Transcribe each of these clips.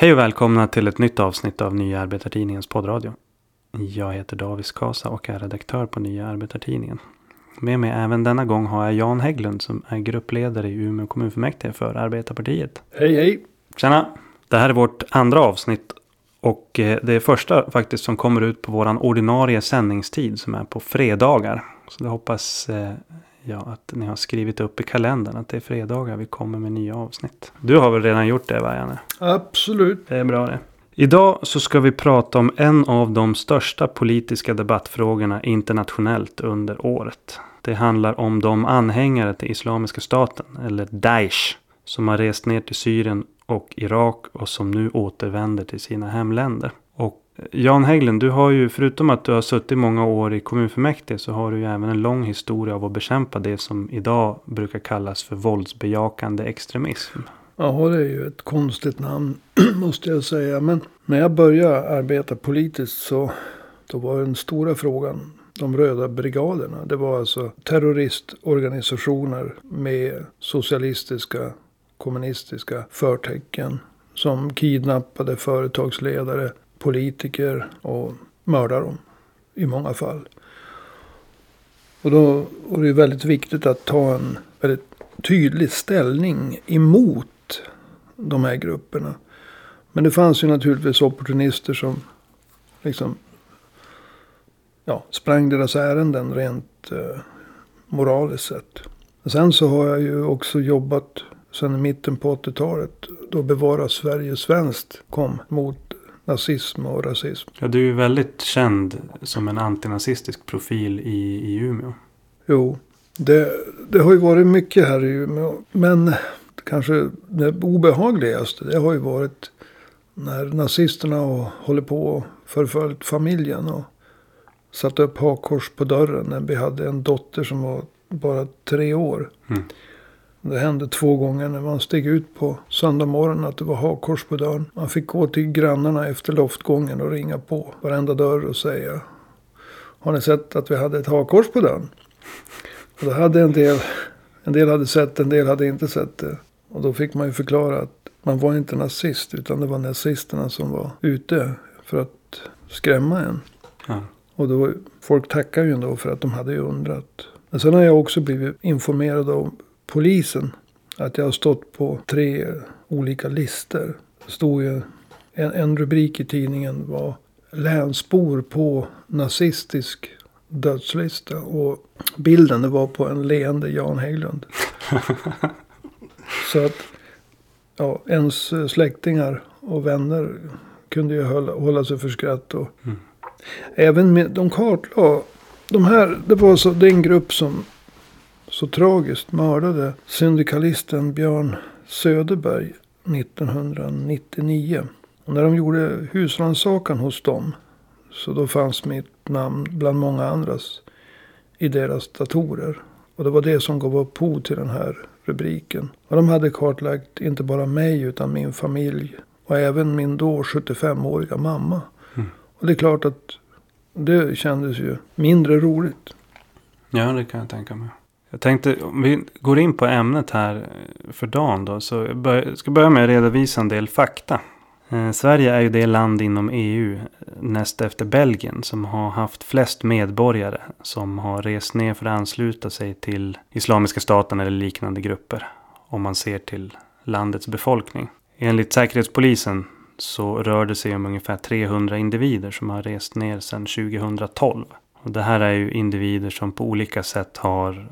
Hej och välkomna till ett nytt avsnitt av Nya Arbetartidningens poddradio. Jag heter Davis Kasa och är redaktör på Nya Arbetartidningen. Med mig även denna gång har jag Jan Hägglund som är gruppledare i Umeå kommunfullmäktige för Arbetarpartiet. Hej hej! Tjena! Det här är vårt andra avsnitt och eh, det är första faktiskt som kommer ut på våran ordinarie sändningstid som är på fredagar. Så det hoppas jag att ni har skrivit upp i kalendern att det är fredagar vi kommer med nya avsnitt. Du har väl redan gjort det va Janne? Absolut. Det är bra det. Idag så ska vi prata om en av de största politiska debattfrågorna internationellt under året. Det handlar om de anhängare till Islamiska staten, eller Daesh, som har rest ner till Syrien och Irak och som nu återvänder till sina hemländer. Jan Hägglund, du har ju förutom att du har suttit många år i kommunfullmäktige så har du ju även en lång historia av att bekämpa det som idag brukar kallas för våldsbejakande extremism. Ja, det är ju ett konstigt namn måste jag säga. Men när jag började arbeta politiskt så då var den stora frågan de röda brigaderna. Det var alltså terroristorganisationer med socialistiska, kommunistiska förtecken. Som kidnappade företagsledare, politiker och mördar dem. I många fall. Och då var det väldigt viktigt att ta en väldigt tydlig ställning emot de här grupperna. Men det fanns ju naturligtvis opportunister som liksom ja, sprang deras ärenden rent eh, moraliskt sett. Sen så har jag ju också jobbat sen i mitten på 80-talet. Då Bevara Sverige svenskt kom mot nazism och rasism. Ja, du är ju väldigt känd som en antinazistisk profil i, i Umeå. Jo, det, det har ju varit mycket här i Umeå. Men kanske det obehagligaste det har ju varit när nazisterna håller på och förföljt familjen. Och satt upp hakkors på dörren när vi hade en dotter som var bara tre år. Mm. Det hände två gånger när man steg ut på söndag morgon att det var hakkors på dörren. Man fick gå till grannarna efter loftgången och ringa på varenda dörr och säga. Har ni sett att vi hade ett hakkors på dörren? Och då hade en del, en del hade sett en del hade inte sett det. Och då fick man ju förklara att man var inte nazist utan det var nazisterna som var ute för att skrämma en. Ja. Och då, folk tackar ju ändå för att de hade ju undrat. Men sen har jag också blivit informerad av polisen. Att jag har stått på tre olika listor. Det stod ju en, en rubrik i tidningen var länsbor på nazistisk dödslista. Och bilden det var på en leende Jan Hägglund. Så att ja, ens släktingar och vänner kunde ju hålla, hålla sig för skratt. Och Mm. Även med, de kartlade. De här, det var så, det är en grupp som så tragiskt mördade syndikalisten Björn Söderberg 1999. Och när de gjorde husrannsakan hos dem. Så då fanns mitt namn bland många andras i deras datorer. Och det var det som gav upphov till den här rubriken. Och de hade kartlagt inte bara mig utan min familj. Och även min då 75-åriga mamma. Mm. Och det är klart att det kändes ju mindre roligt. Ja, det kan jag tänka mig. Jag tänkte, om vi går in på ämnet här för dagen då. Så jag bör, ska börja med att redovisa en del fakta. Eh, Sverige är ju det land inom EU eh, näst efter Belgien som har haft flest medborgare som har rest ner för att ansluta sig till Islamiska staten eller liknande grupper. Om man ser till landets befolkning. Enligt Säkerhetspolisen så rör det sig om ungefär 300 individer som har rest ner sedan 2012. Och det här är ju individer som på olika sätt har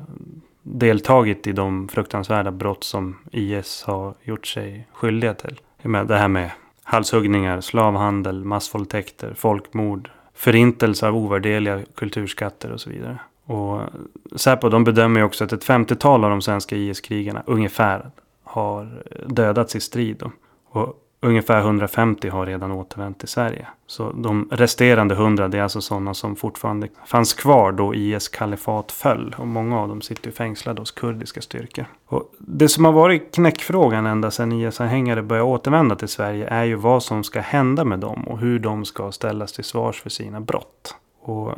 deltagit i de fruktansvärda brott som IS har gjort sig skyldiga till. Det här med halshuggningar, slavhandel, massvåldtäkter, folkmord, förintelse av ovärderliga kulturskatter och så vidare. Och Säpo de bedömer ju också att ett 50-tal av de svenska IS-krigarna ungefär har dödats i strid. Och ungefär 150 har redan återvänt till Sverige. Så de resterande 100 det är alltså sådana som fortfarande fanns kvar då IS kalifat föll. Och många av dem sitter ju fängslade hos kurdiska styrkor. Och det som har varit knäckfrågan ända sedan IS-anhängare började återvända till Sverige är ju vad som ska hända med dem och hur de ska ställas till svars för sina brott. Och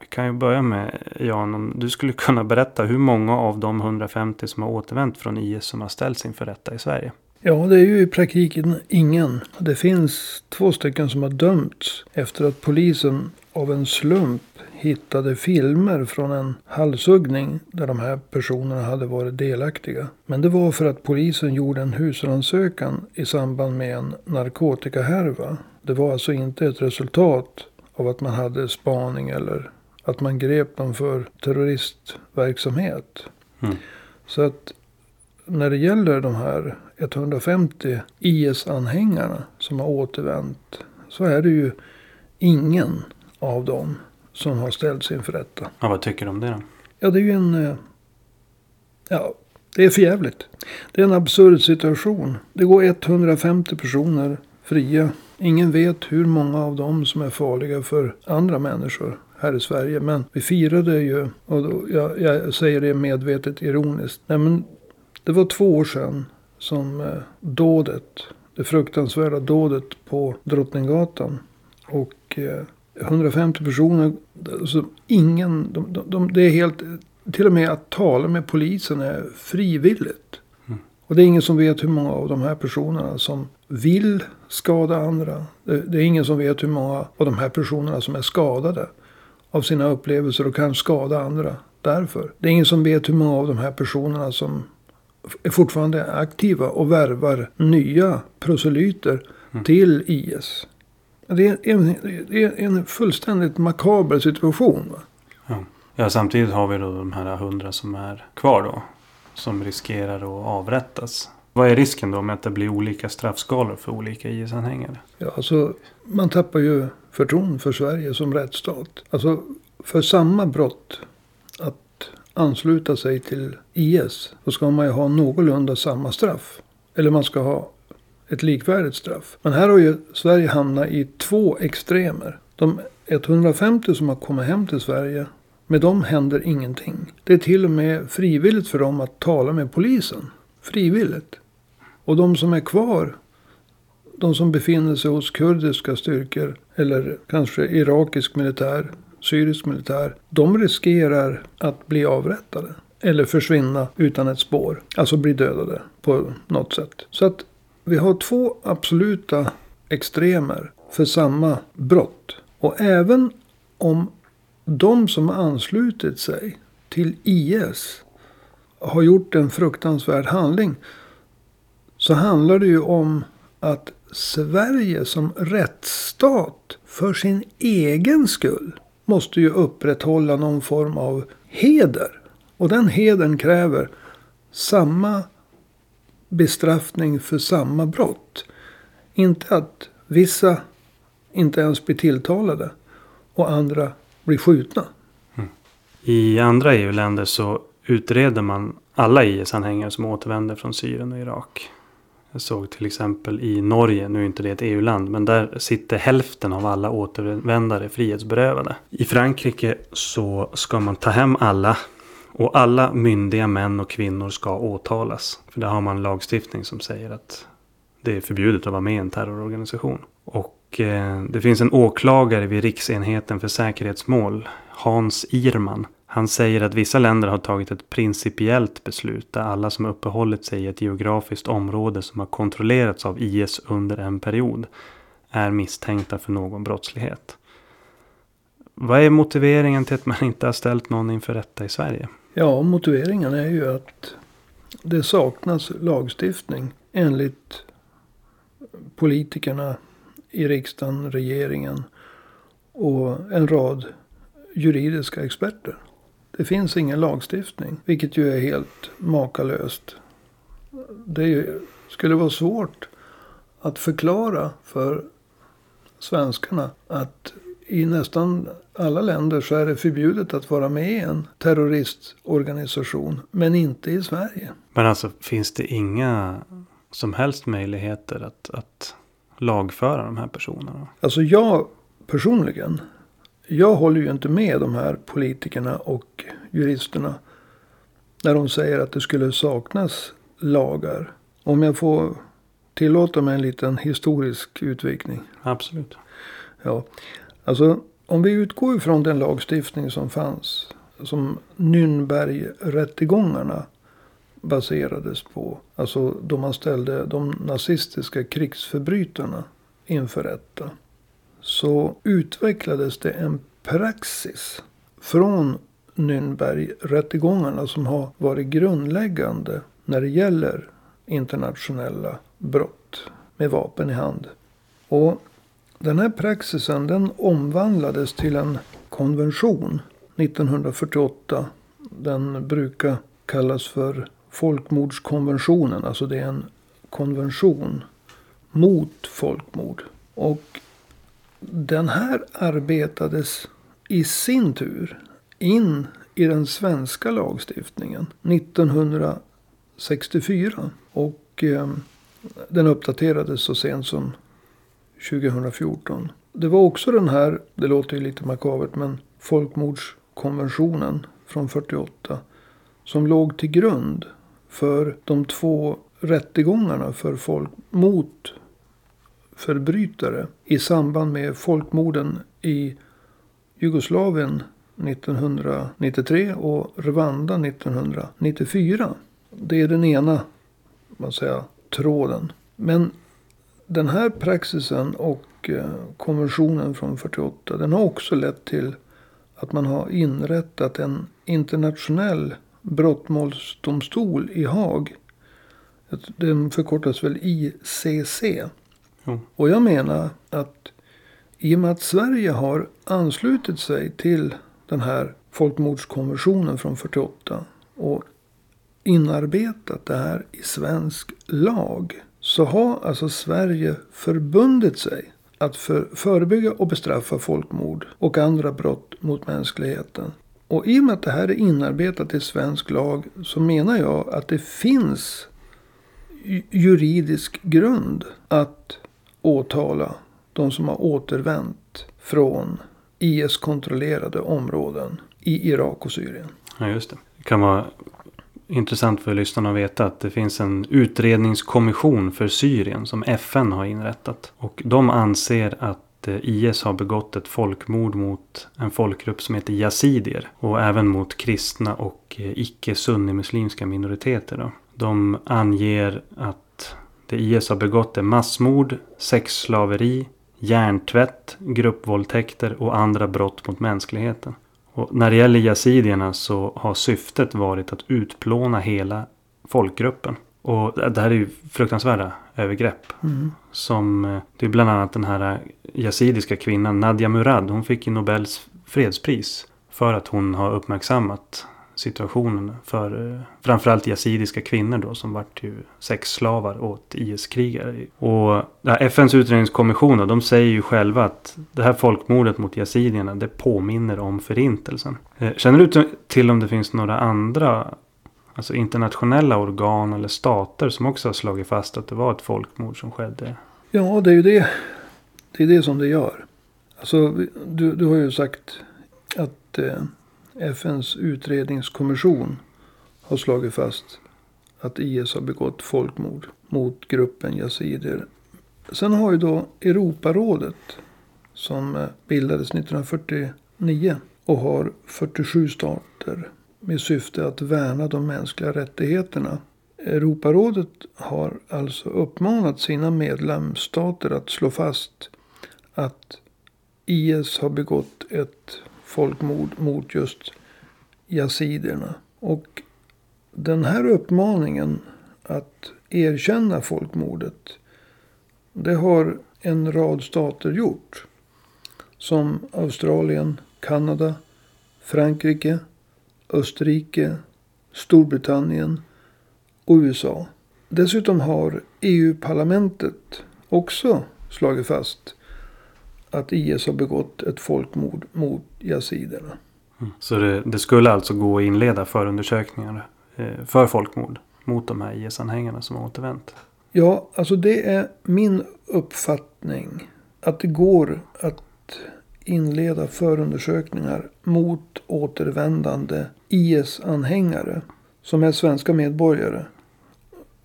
vi kan ju börja med Jan, om du skulle kunna berätta hur många av de 150 som har återvänt från IS som har ställts inför rätta i Sverige? Ja, det är ju i praktiken ingen. Det finns två stycken som har dömts efter att polisen av en slump hittade filmer från en halshuggning där de här personerna hade varit delaktiga. Men det var för att polisen gjorde en husrannsakan i samband med en narkotikahärva. Det var alltså inte ett resultat av att man hade spaning eller att man grep dem för terroristverksamhet. Mm. Så att när det gäller de här 150 IS-anhängarna som har återvänt. Så är det ju ingen av dem som har ställts inför rätta. Ja, vad tycker du om det då? Ja, det är ju en... eh, Ja, det är för jävligt. Det är en absurd situation. Det går 150 personer fria. Ingen vet hur många av dem som är farliga för andra människor här i Sverige. Men vi firade ju, och då, jag, jag säger det medvetet ironiskt. Nej, men det var två år sedan som eh, dådet, det fruktansvärda dådet på Drottninggatan. Och eh, 150 personer, alltså ingen, de, de, de, det är helt, till och med att tala med polisen är frivilligt. Mm. Och det är ingen som vet hur många av de här personerna som vill skada andra. Det, det är ingen som vet hur många av de här personerna som är skadade av sina upplevelser och kan skada andra därför. Det är ingen som vet hur många av de här personerna som är fortfarande aktiva och värvar nya proselyter Mm. till IS. Det är en, det är en fullständigt makaber situation. Ja. ja, samtidigt har vi då de här hundra som är kvar då. Som riskerar att avrättas. Vad är risken då med att det blir olika straffskalor för olika IS-anhängare? Ja, alltså, man tappar ju förtroende för Sverige som rättsstat. Alltså, för samma brott, ansluta sig till IS, Då ska man ju ha någorlunda samma straff. Eller man ska ha ett likvärdigt straff. Men här har ju Sverige hamnat i två extremer. De 150 som har kommit hem till Sverige, med dem händer ingenting. Det är till och med frivilligt för dem att tala med polisen. Frivilligt. Och de som är kvar, de som befinner sig hos kurdiska styrkor eller kanske irakisk militär, syrisk militär, de riskerar att bli avrättade. Eller försvinna utan ett spår. Alltså bli dödade på något sätt. Så att vi har två absoluta extremer för samma brott. Och även om de som har anslutit sig till IS har gjort en fruktansvärd handling. Så handlar det ju om att Sverige som rättsstat för sin egen skull måste ju upprätthålla någon form av heder. Och den hedern kräver samma bestraffning för samma brott. Inte att vissa inte ens blir tilltalade och andra blir skjutna. Mm. I andra EU-länder så utreder man alla IS-anhängare som återvänder från Syrien och Irak. Jag såg till exempel i Norge, nu är inte det ett EU-land, men där sitter hälften av alla återvändare frihetsberövade. I Frankrike så ska man ta hem alla och alla myndiga män och kvinnor ska åtalas. För där har man lagstiftning som säger att det är förbjudet att vara med i en terrororganisation. Och eh, det finns en åklagare vid Riksenheten för säkerhetsmål, Hans Irman. Han säger att vissa länder har tagit ett principiellt beslut där alla som uppehållit sig i ett geografiskt område som har kontrollerats av IS under en period är misstänkta för någon brottslighet. Vad är motiveringen till att man inte har ställt någon inför rätta i Sverige? Ja, motiveringen är ju att det saknas lagstiftning enligt politikerna i riksdagen, regeringen och en rad juridiska experter. Det finns ingen lagstiftning, vilket ju är helt makalöst. Det skulle vara svårt att förklara för svenskarna att i nästan alla länder så är det förbjudet att vara med i en terroristorganisation. Men inte i Sverige. Men alltså finns det inga som helst möjligheter att, att lagföra de här personerna? Alltså jag personligen. Jag håller ju inte med de här politikerna och juristerna. När de säger att det skulle saknas lagar. Om jag får tillåta mig en liten historisk utvikning. Absolut. Ja, alltså om vi utgår ifrån den lagstiftning som fanns. Som Nürnbergrättegångarna baserades på. Alltså då man ställde de nazistiska krigsförbrytarna inför rätta. Så utvecklades det en praxis från Nürnbergrättegångarna som har varit grundläggande när det gäller internationella brott med vapen i hand. Och den här praxisen den omvandlades till en konvention 1948. Den brukar kallas för folkmordskonventionen. Alltså det är en konvention mot folkmord. Och den här arbetades i sin tur in i den svenska lagstiftningen 1964. Och eh, den uppdaterades så sent som 2014. Det var också den här, det låter ju lite makabert, men folkmordskonventionen från 48. Som låg till grund för de två rättegångarna för folk mot förbrytare i samband med folkmorden i Jugoslavien 1993 och Rwanda 1994. Det är den ena man säger, tråden. Men den här praxisen och eh, konventionen från 48. Den har också lett till att man har inrättat en internationell brottmålsdomstol i Haag. Den förkortas väl ICC. Och jag menar att i och med att Sverige har anslutit sig till den här folkmordskonventionen från 48 och inarbetat det här i svensk lag. Så har alltså Sverige förbundit sig att för, förebygga och bestraffa folkmord och andra brott mot mänskligheten. Och i och med att det här är inarbetat i svensk lag så menar jag att det finns juridisk grund att åtala de som har återvänt från IS-kontrollerade områden i Irak och Syrien. Ja, just det. Det kan vara intressant för lyssnarna att veta att det finns en utredningskommission för Syrien som FN har inrättat. Och de anser att eh, IS har begått ett folkmord mot en folkgrupp som heter yazidier. Och även mot kristna och eh, icke-sunnimuslimska minoriteter. Då. De anger att det IS har begått är massmord, sexslaveri, hjärntvätt, gruppvåldtäkter och andra brott mot mänskligheten. Och när det gäller yazidierna så har syftet varit att utplåna hela folkgruppen. Och det här är ju fruktansvärda övergrepp. Mm. Som, eh, det är bland annat den här yazidiska kvinnan Nadia Murad. Hon fick ju Nobels fredspris. För att hon har uppmärksammat situationen för eh, framförallt yazidiska kvinnor då som vart ju sexslavar åt IS-krigare. Och FNs utredningskommission då, de säger ju själva att det här folkmordet mot yazidierna det påminner om förintelsen. Eh, känner du till om det finns några andra alltså internationella organ eller stater som också har slagit fast att det var ett folkmord som skedde? Ja, det är ju det. Det är det som det gör. Alltså, du, du har ju sagt att eh, FNs utredningskommission har slagit fast att IS har begått folkmord mot gruppen yazidier. Sen har ju då Europarådet som eh, bildades 1949 och har 47 stater med syfte att värna de mänskliga rättigheterna. Europarådet har alltså uppmanat sina medlemsstater att slå fast att IS har begått ett folkmord mot just yazidierna. Och den här uppmaningen att erkänna folkmordet. Det har en rad stater gjort. Som Australien, Kanada, Frankrike, Österrike, Storbritannien och USA. Dessutom har EU-parlamentet också slagit fast att IS har begått ett folkmord mot yaziderna. Mm. Så det, det, skulle alltså gå att inleda förundersökningar eh, för folkmord mot de här IS-anhängarna som har återvänt? Ja, alltså det är min uppfattning att det går att inleda förundersökningar mot återvändande IS-anhängare som är svenska medborgare.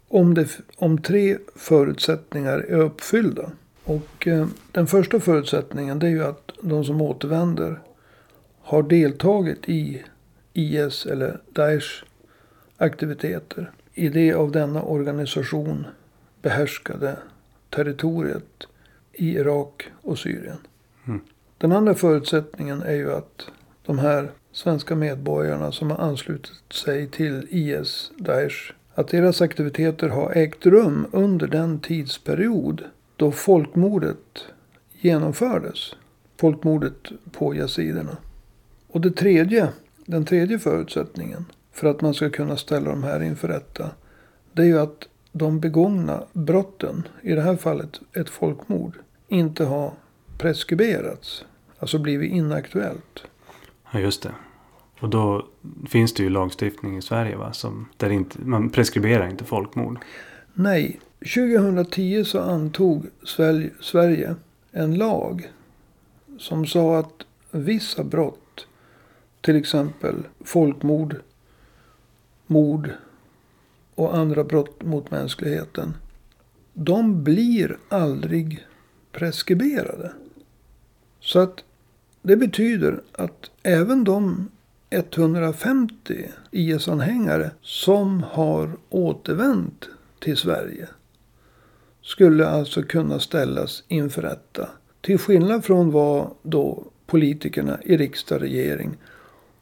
Om, det, om tre förutsättningar är uppfyllda. Och eh, den första förutsättningen det är ju att de som återvänder har deltagit i IS eller Daesh aktiviteter. i det av denna organisation behärskade territoriet i Irak och Syrien. Mm. Den andra förutsättningen är ju att de här svenska medborgarna som har anslutit sig till IS, Daesh, att deras aktiviteter har ägt rum under den tidsperiod då folkmordet genomfördes. Folkmordet på yaziderna. Och det tredje, den tredje förutsättningen för att man ska kunna ställa de här inför rätta. Det är ju att de begångna brotten, i det här fallet ett folkmord, inte har preskriberats. Alltså blivit inaktuellt. Ja, just det. Och då finns det ju lagstiftning i Sverige va? Som, där inte, man preskriberar inte folkmord. Nej, 2010 så antog Sverige, en lag som sa att vissa brott, till exempel folkmord, mord och andra brott mot mänskligheten, de blir aldrig preskriberade. Så att det betyder att även de 150 IS-anhängare som har återvänt till Sverige skulle alltså kunna ställas inför rätta. Till skillnad från vad då politikerna i riksdag, regering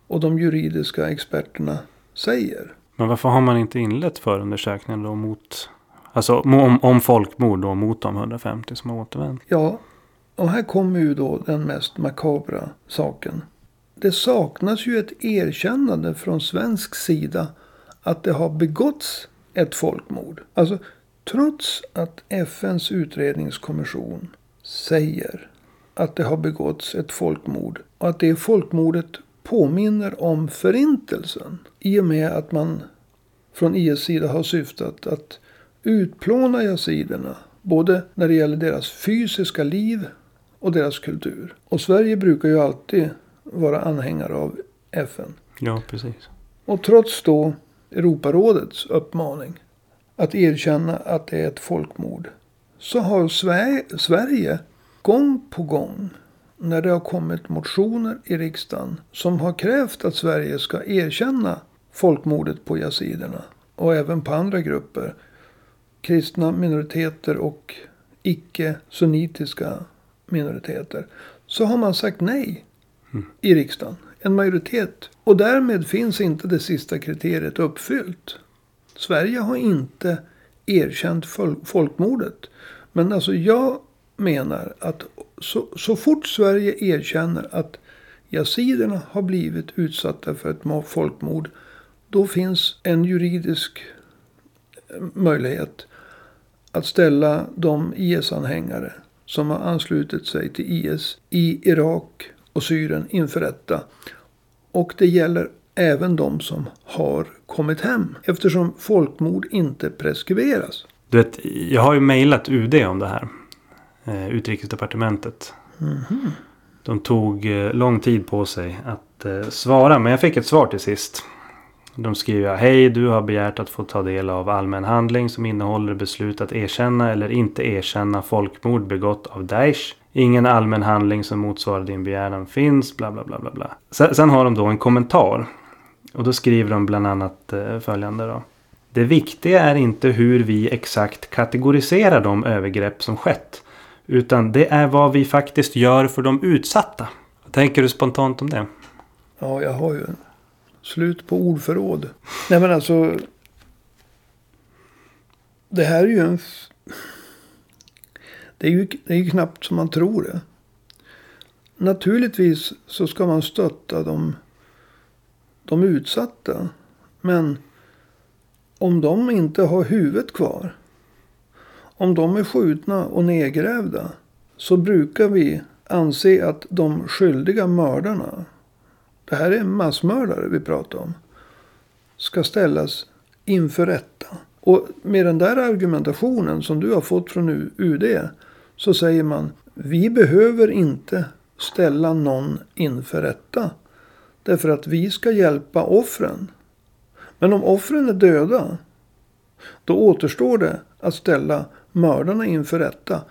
och de juridiska experterna säger. Men varför har man inte inlett förundersökningen då mot... Alltså om, om folkmord då mot de 150 som har återvänt? Ja, och här kommer ju då den mest makabra saken. Det saknas ju ett erkännande från svensk sida att det har begåtts ett folkmord. Alltså trots att FNs utredningskommission säger att det har begåtts ett folkmord och att det folkmordet påminner om förintelsen. I och med att man från IS sida har syftat att utplåna yaziderna. Både när det gäller deras fysiska liv och deras kultur. Och Sverige brukar ju alltid vara anhängare av FN. Ja, precis. Och trots då Europarådets uppmaning att erkänna att det är ett folkmord. Så har Sverige gång på gång när det har kommit motioner i riksdagen som har krävt att Sverige ska erkänna folkmordet på yaziderna och även på andra grupper. Kristna minoriteter och icke-sunnitiska minoriteter. Så har man sagt nej mm. i riksdagen. En majoritet. Och därmed finns inte det sista kriteriet uppfyllt. Sverige har inte erkänt folkmordet. Men alltså jag menar att så, så fort Sverige erkänner att yaziderna har blivit utsatta för ett folkmord. Då finns en juridisk eh, möjlighet att ställa de IS-anhängare som har anslutit sig till IS i Irak och Syrien inför rätta. Och det gäller även de som har kommit hem. Eftersom folkmord inte preskriberas. Du vet, jag har ju mejlat UD om det här. Eh, Utrikesdepartementet. Mm -hmm. De tog eh, lång tid på sig att eh, svara. Men jag fick ett svar till sist. De skriver Hej, du har begärt att få ta del av allmän handling som innehåller beslut att erkänna eller inte erkänna folkmord begått av Daesh. Ingen allmän handling som motsvarar din begäran finns, bla bla bla bla bla. Sen, sen har de då en kommentar. Och då skriver de bland annat eh, följande då. Det viktiga är inte hur vi exakt kategoriserar de övergrepp som skett. Utan det är vad vi faktiskt gör för de utsatta. Vad tänker du spontant om det? Ja, jag har ju slut på ordförråd. Nej men alltså. Det här är ju en. Det är ju, det är ju knappt som man tror det. Naturligtvis så ska man stötta de, de utsatta. Men om de inte har huvudet kvar. Om de är skjutna och nedgrävda. Så brukar vi anse att de skyldiga mördarna det här är massmördare vi pratar om. Ska ställas inför rätta. Och med den där argumentationen som du har fått från UD. Så säger man. Vi behöver inte ställa någon inför rätta. Därför att vi ska hjälpa offren. Men om offren är döda. Då återstår det att ställa mördarna inför rätta.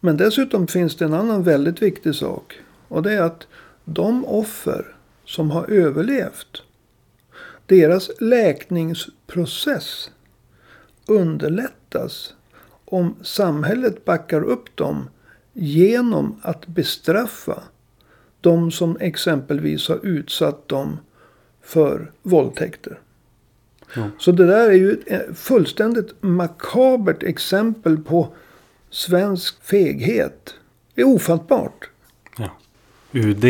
Men dessutom finns det en annan väldigt viktig sak. Och det är att de offer som har överlevt. Deras läkningsprocess underlättas om samhället backar upp dem genom att bestraffa de som exempelvis har utsatt dem för våldtäkter. Jo. Så det där är ju ett fullständigt makabert exempel på svensk feghet. Det är ofattbart. Ja. UD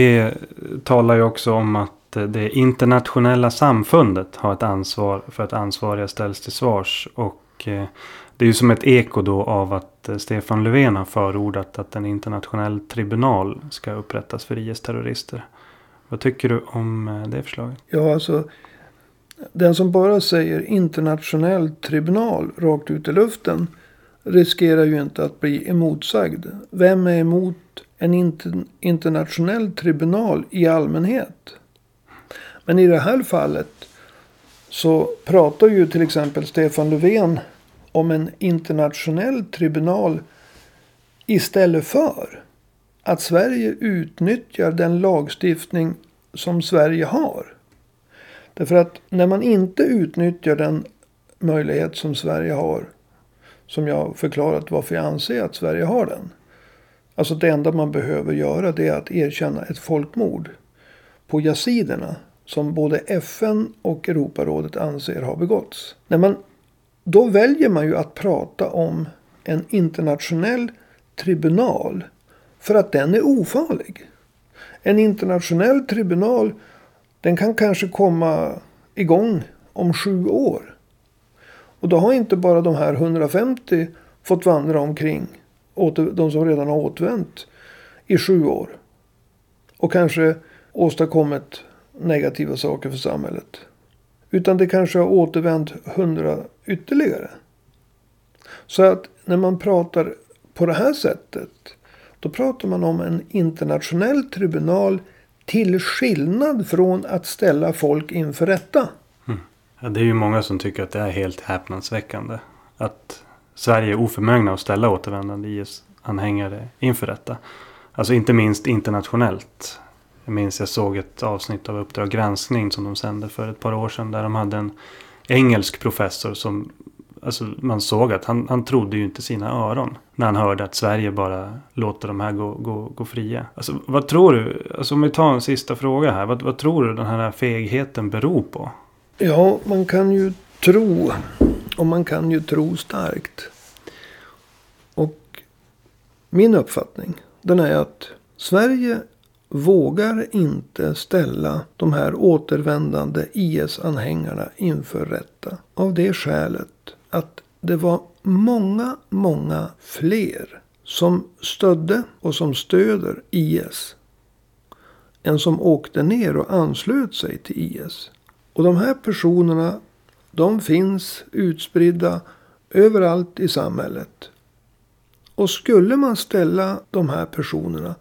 talar ju också om att det internationella samfundet har ett ansvar för att ansvariga ställs till svars. Och eh, det är ju som ett eko då av att eh, Stefan Löfven har förordat att en internationell tribunal ska upprättas för IS-terrorister. Vad tycker du om eh, det förslaget? Ja, alltså. Den som bara säger internationell tribunal rakt ut i luften. Riskerar ju inte att bli emotsagd. Vem är emot en inter internationell tribunal i allmänhet? Men i det här fallet. Så pratar ju till exempel Stefan Löfven om en internationell tribunal istället för att Sverige utnyttjar den lagstiftning som Sverige har. Därför att när man inte utnyttjar den möjlighet som Sverige har. Som jag förklarat varför jag anser att Sverige har den. Alltså det enda man behöver göra det är att erkänna ett folkmord. På yaziderna. Som både FN och Europarådet anser har begåtts. När man då väljer man ju att prata om en internationell tribunal. För att den är ofarlig. En internationell tribunal den kan kanske komma igång om sju år. Och då har inte bara de här 150 fått vandra omkring. De som redan har återvänt i sju år. Och kanske åstadkommit negativa saker för samhället. Utan det kanske har återvänt hundra ytterligare. Så att när man pratar på det här sättet. Då pratar man om en internationell tribunal. Till skillnad från att ställa folk inför rätta. Mm. Ja, det är ju många som tycker att det är helt häpnadsväckande. Att Sverige är oförmögna att ställa återvändande IS-anhängare inför rätta. Alltså inte minst internationellt. Jag minns jag såg ett avsnitt av Uppdrag granskning som de sände för ett par år sedan. Där de hade en engelsk professor som Alltså man såg att han, han trodde ju inte sina öron. När han hörde att Sverige bara låter de här gå, gå, gå fria. Alltså vad tror du? Alltså om vi tar en sista fråga här. Vad, vad tror du den här fegheten beror på? Ja, man kan ju tro. Och man kan ju tro starkt. Och min uppfattning. Den är att Sverige vågar inte ställa de här återvändande IS-anhängarna inför rätta. Av det skälet att det var många, många fler som stödde och som stöder IS. Än som åkte ner och anslöt sig till IS. Och de här personerna, de finns utspridda överallt i samhället. Och skulle man ställa de här personerna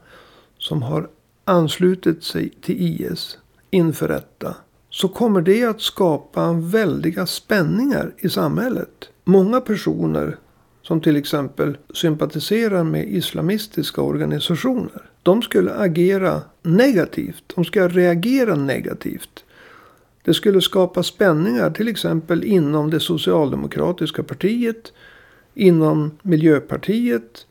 som har anslutit sig till IS inför rätta. Så kommer det att skapa väldiga spänningar i samhället. Många personer som till exempel sympatiserar med islamistiska organisationer. De skulle agera negativt. De ska reagera negativt. Det skulle skapa spänningar till exempel inom det socialdemokratiska partiet. Inom Miljöpartiet.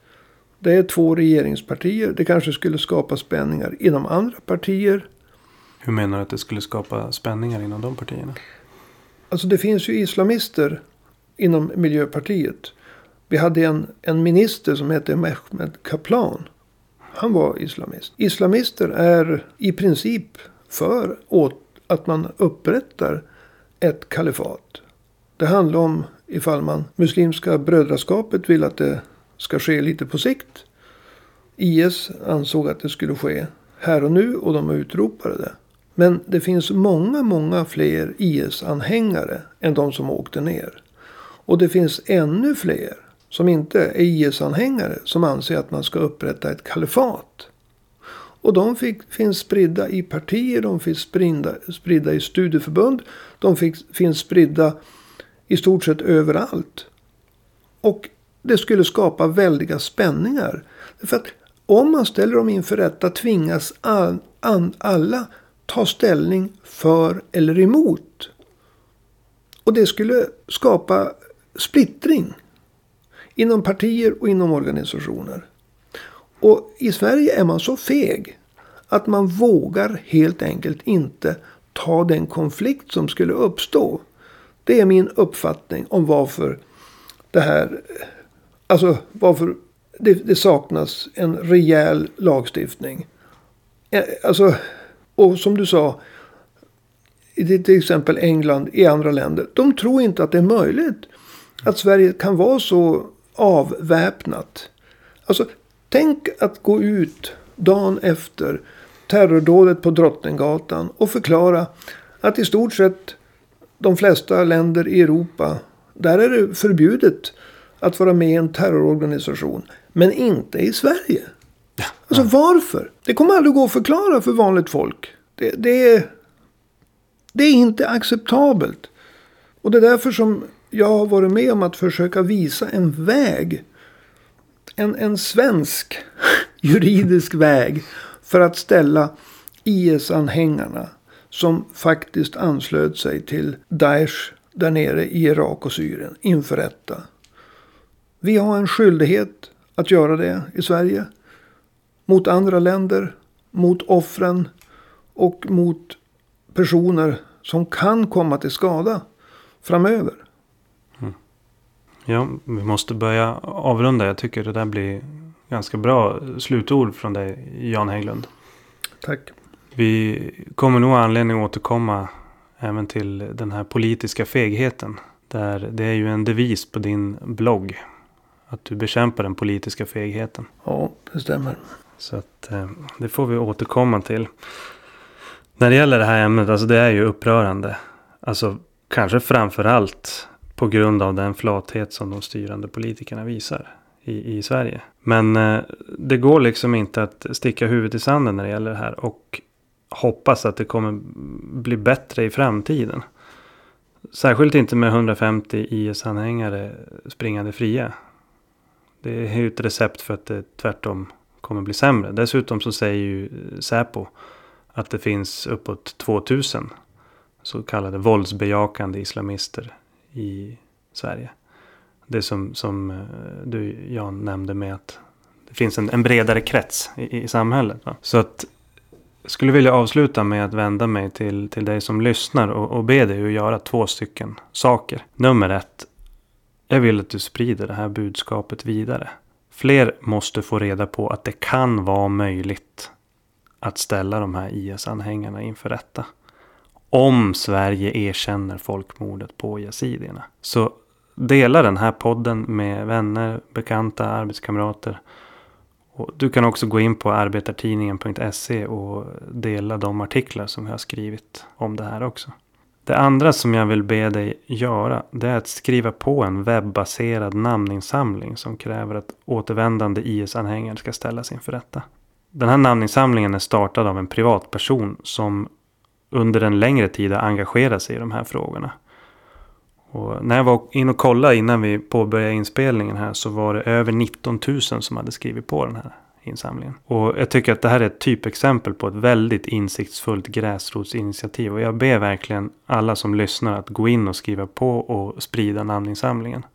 Det är två regeringspartier. Det kanske skulle skapa spänningar inom andra partier. Hur menar du att det skulle skapa spänningar inom de partierna? Alltså det finns ju islamister inom Miljöpartiet. Vi hade en, en minister som hette Mehmet Kaplan. Han var islamist. Islamister är i princip för åt att man upprättar ett kalifat. Det handlar om ifall man muslimska brödraskapet vill att det ska ske lite på sikt. IS ansåg att det skulle ske här och nu och de utropade det. Men det finns många, många fler IS-anhängare än de som åkte ner. Och det finns ännu fler som inte är IS-anhängare som anser att man ska upprätta ett kalifat. Och de fick, finns spridda i partier, de finns spridda, spridda i studieförbund. De fick, finns spridda i stort sett överallt. Och det skulle skapa väldiga spänningar. För att om man ställer dem inför rätta tvingas all, an, alla ta ställning för eller emot. Och det skulle skapa splittring. Inom partier och inom organisationer. Och i Sverige är man så feg. Att man vågar helt enkelt inte ta den konflikt som skulle uppstå. Det är min uppfattning om varför det här... Alltså varför det, det saknas en rejäl lagstiftning. Eh, alltså, och som du sa. I till exempel England, i andra länder. De tror inte att det är möjligt. Att Sverige kan vara så avväpnat. Alltså, tänk att gå ut dagen efter terrordådet på Drottninggatan och förklara att i stort sett de flesta länder i Europa, där är det förbjudet att vara med i en terrororganisation. Men inte i Sverige. Alltså varför? Det kommer aldrig gå att förklara för vanligt folk. Det, det, är, det är inte acceptabelt. Och det är därför som jag har varit med om att försöka visa en väg. En, en svensk juridisk väg. För att ställa IS-anhängarna. Som faktiskt anslöt sig till Daesh där nere i Irak och Syrien inför rätta. Vi har en skyldighet att göra det i Sverige. Mot andra länder, mot offren och mot personer som kan komma till skada framöver. Mm. Ja, vi måste börja avrunda. Jag tycker det där blir ganska bra slutord från dig, Jan Hägglund. Tack. Vi kommer nog anledning att återkomma även till den här politiska fegheten. Där det är ju en devis på din blogg. Att du bekämpar den politiska fegheten. Ja, det stämmer. Så att eh, det får vi återkomma till. När det gäller det här ämnet, alltså det är ju upprörande. Alltså kanske framför allt på grund av den flathet som de styrande politikerna visar i, i Sverige. Men eh, det går liksom inte att sticka huvudet i sanden när det gäller det här. Och hoppas att det kommer bli bättre i framtiden. Särskilt inte med 150 IS-anhängare springande fria. Det är ju ett recept för att det tvärtom kommer bli sämre. Dessutom så säger ju Säpo att det finns uppåt 2000 så kallade våldsbejakande islamister i Sverige. Det som, som eh, du Jan nämnde med att det finns en, en bredare krets i, i samhället. Va? Så att jag skulle vilja avsluta med att vända mig till, till dig som lyssnar och, och be dig att göra två stycken saker. Nummer ett, jag vill att du sprider det här budskapet vidare. Fler måste få reda på att det kan vara möjligt att ställa de här IS-anhängarna inför rätta. Om Sverige erkänner folkmordet på yazidierna. Så dela den här podden med vänner, bekanta, arbetskamrater. Och du kan också gå in på arbetartidningen.se och dela de artiklar som jag har skrivit om det här också. Det andra som jag vill be dig göra det är att skriva på en webbaserad namninsamling som kräver att återvändande IS-anhängare ska ställas inför rätta. Den här namninsamlingen är startad av en privatperson som under en längre tid har engagerat sig i de här frågorna. Och när jag var in och kollade innan vi påbörjade inspelningen här så var det över 19 000 som hade skrivit på den här insamlingen. Och jag tycker att det här är ett typexempel på ett väldigt insiktsfullt gräsrotsinitiativ. Och jag ber verkligen alla som lyssnar att gå in och skriva på och sprida namninsamlingen.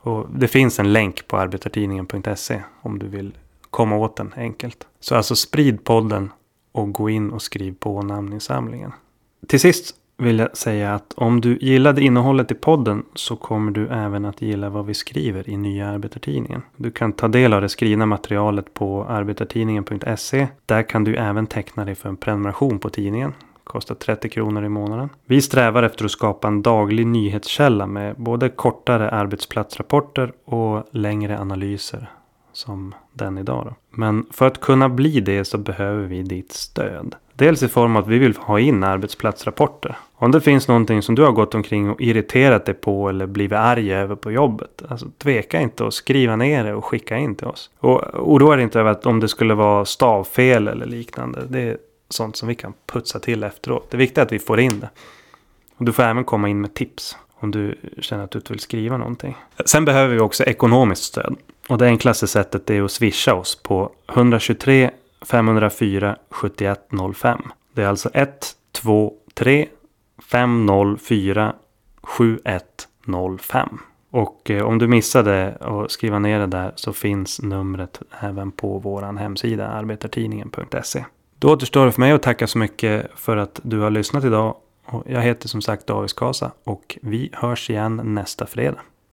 Och det finns en länk på arbetartidningen.se om du vill komma åt den enkelt. Så alltså sprid podden och gå in och skriv på namninsamlingen. Till sist vill jag säga att om du gillade innehållet i podden så kommer du även att gilla vad vi skriver i Nya Arbetartidningen. Du kan ta del av det skrivna materialet på arbetartidningen.se. Där kan du även teckna dig för en prenumeration på tidningen. Kostar 30 kronor i månaden. Vi strävar efter att skapa en daglig nyhetskälla med både kortare arbetsplatsrapporter och längre analyser som den idag. Då. Men för att kunna bli det så behöver vi ditt stöd. Dels i form av att vi vill ha in arbetsplatsrapporter. Om det finns någonting som du har gått omkring och irriterat dig på eller blivit arg över på jobbet. Alltså tveka inte att skriva ner det och skicka in till oss. Och oroa dig inte över att om det skulle vara stavfel eller liknande. Det är sånt som vi kan putsa till efteråt. Det viktiga är att vi får in det. Och du får även komma in med tips om du känner att du inte vill skriva någonting. Sen behöver vi också ekonomiskt stöd. Och det enklaste sättet är att swisha oss på 123 504 7105. Det är alltså 123 504 7105. Och eh, om du missade att skriva ner det där så finns numret även på vår hemsida arbetartidningen.se. Då återstår det för mig att tacka så mycket för att du har lyssnat idag jag heter som sagt Davis Kasa och vi hörs igen nästa fredag.